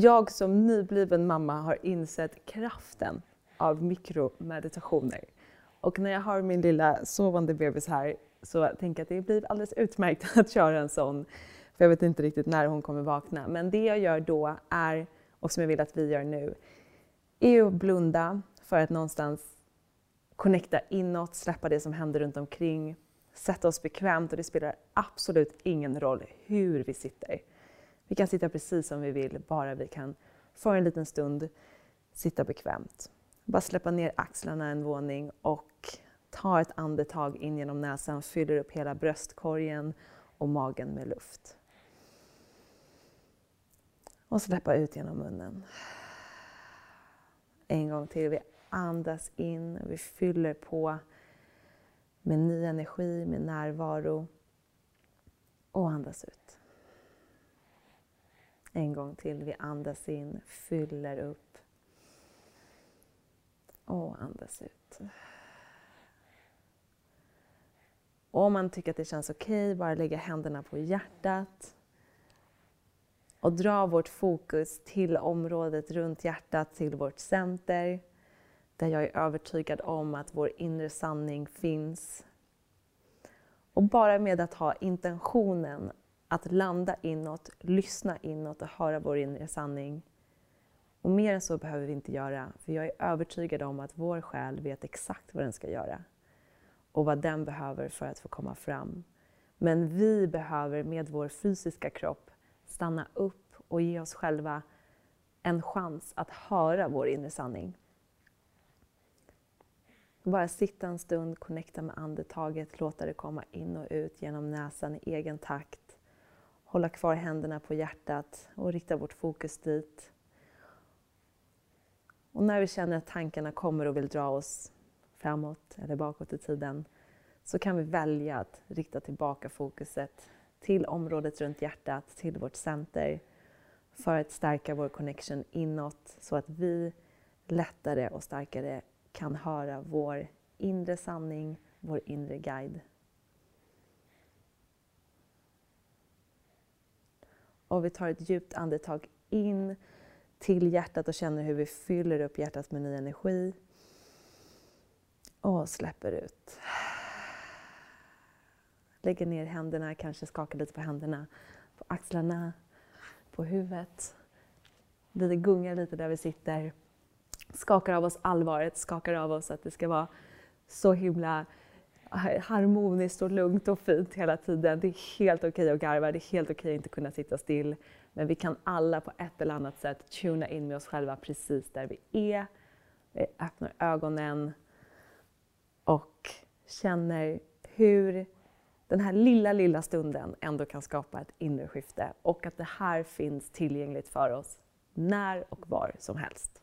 Jag som nybliven mamma har insett kraften av mikromeditationer. Och när jag har min lilla sovande bebis här så tänker jag att det blir alldeles utmärkt att köra en sån. För jag vet inte riktigt när hon kommer vakna. Men det jag gör då är, och som jag vill att vi gör nu, är att blunda för att någonstans connecta inåt, släppa det som händer runt omkring, sätta oss bekvämt och det spelar absolut ingen roll hur vi sitter. Vi kan sitta precis som vi vill, bara vi kan för en liten stund sitta bekvämt. Bara släppa ner axlarna en våning och ta ett andetag in genom näsan, fyller upp hela bröstkorgen och magen med luft. Och släppa ut genom munnen. En gång till. Vi andas in, vi fyller på med ny energi, med närvaro. Och andas ut. En gång till. Vi andas in, fyller upp. Och andas ut. Och om man tycker att det känns okej, okay, bara lägga händerna på hjärtat och dra vårt fokus till området runt hjärtat, till vårt center, där jag är övertygad om att vår inre sanning finns. Och bara med att ha intentionen att landa inåt, lyssna inåt och höra vår inre sanning. Och mer än så behöver vi inte göra, för jag är övertygad om att vår själ vet exakt vad den ska göra och vad den behöver för att få komma fram. Men vi behöver med vår fysiska kropp stanna upp och ge oss själva en chans att höra vår inre sanning. Bara sitta en stund, connecta med andetaget, låta det komma in och ut genom näsan i egen takt. Hålla kvar händerna på hjärtat och rikta vårt fokus dit. Och när vi känner att tankarna kommer och vill dra oss framåt eller bakåt i tiden så kan vi välja att rikta tillbaka fokuset till området runt hjärtat, till vårt center för att stärka vår connection inåt så att vi lättare och starkare kan höra vår inre sanning, vår inre guide. Och vi tar ett djupt andetag in till hjärtat och känner hur vi fyller upp hjärtat med ny energi. Och släpper ut. Lägger ner händerna, kanske skakar lite på händerna, på axlarna, på huvudet. Vi gungar lite där vi sitter. Skakar av oss allvaret, skakar av oss att det ska vara så himla harmoniskt och lugnt och fint hela tiden. Det är helt okej okay att garva, det är helt okej okay att inte kunna sitta still. Men vi kan alla på ett eller annat sätt tuna in med oss själva precis där vi är. Vi öppnar ögonen och känner hur den här lilla, lilla stunden ändå kan skapa ett inre skifte och att det här finns tillgängligt för oss när och var som helst.